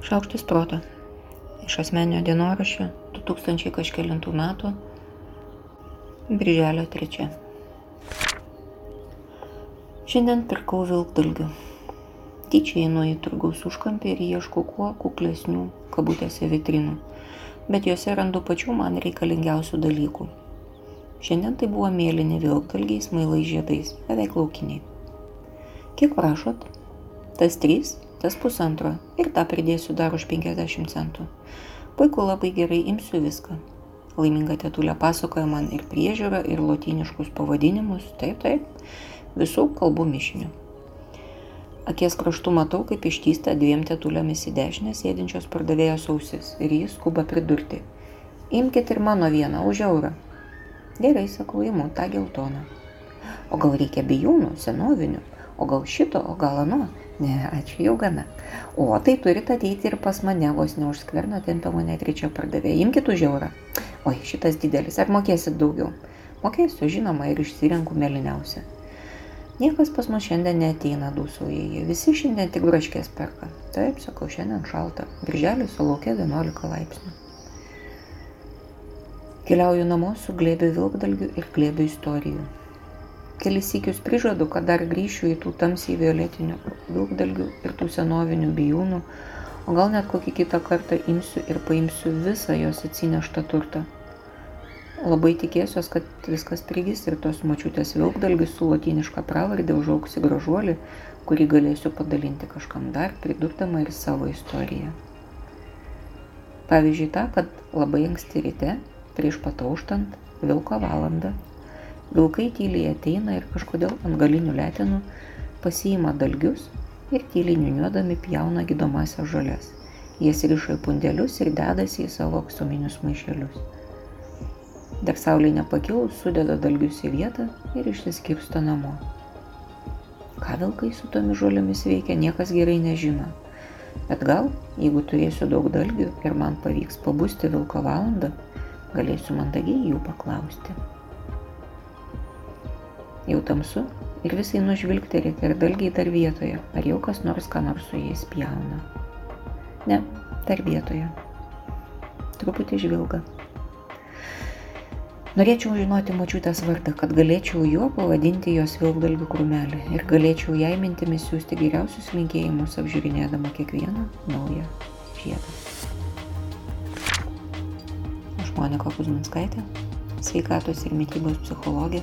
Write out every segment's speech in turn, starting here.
Šaukštis proto. Iš asmenio dienoraščio 2000 kažkėlintų metų. Birželio 3. Šiandien pirkau vilkdalgių. Tyčia einu į turgaus užkampį ir ieškau kuo kuklesnių kabutėse vitrinų, bet juose randu pačių man reikalingiausių dalykų. Šiandien tai buvo mėlyni vilkdalgiai smailai žiedais, beveik laukiniai. Kiek prašot? Tas trys tas pusantro ir tą pridėsiu dar už 50 centų. Puiku, labai gerai imsiu viską. Laiminga tetulė pasakoja man ir priežiūrą, ir lotyniškus pavadinimus, taip, taip, visų kalbų mišinių. Akies kraštų matau, kaip ištysta dviem tetulėmis į dešinę sėdinčios pardavėjos ausis ir jis skuba pridurti. Imkite ir mano vieną už eurą. Gerai, sakau, imu tą geltoną. O gal reikia bijūnų, senovinių, o gal šito, o gal ano, Ne, ačiū jau gana. O tai turit ateiti ir pas mane, vos neužskverno, tempia mane trečia pardavėja. Imkit už eurą. Oi, šitas didelis, ar mokėsit daugiau? Mokėsiu, žinoma, ir išsirenku meliniausią. Niekas pas mus šiandien neteina dūsauja, jie visi šiandien tik braškės perka. Taip, sakau, šiandien šalta. Birželis sulaukė 11 laipsnių. Keliauju namo su glėbiu vilkdalgių ir glėbiu istorijų kelis sykius prižadu, kad dar grįšiu į tų tamsiai violetinių vilkdalgių ir tų senovinių bijūnų, o gal net kokį kitą kartą imsiu ir paimsiu visą jos atsineštą turtą. Labai tikėsiuos, kad viskas prigis ir tos mačiutės vilkdalgis su latiniška pravardė užauksi gražuolį, kurį galėsiu padalinti kažkam dar, pridurdama ir savo istoriją. Pavyzdžiui, tą, kad labai anksti ryte, prieš patauštant, vilko valandą Vilkai tyliai ateina ir kažkodėl ant galinių letenų pasiima dalgius ir tyliai niuniuodami pjauna gydomasias žalias. Jas riša į pundelius ir dedasi į savo aksominius maišelius. Dar saulė nepakilus sudeda dalgius į vietą ir išsiskirsto namo. Ką vilkai su tomis žolėmis veikia, niekas gerai nežino. Bet gal, jeigu turėsiu daug dalgių ir man pavyks pabusti vilko valandą, galėsiu mandagiai jų paklausti. Jau tamsu ir visai nužvilgterėti ir dalgiai dar vietoje, ar jau kas nors ką nors su jais pjauna. Ne, dar vietoje. Truputį žvilga. Norėčiau žinoti močiutės vardą, kad galėčiau juo pavadinti jos vilkdalgių krūmelį ir galėčiau jai mintimis siūsti geriausius linkėjimus apžiūrinėdama kiekvieną naują žiedą. Aš Monika Kuzminskaitė, sveikatos ir mytybos psichologė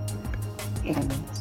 enemies.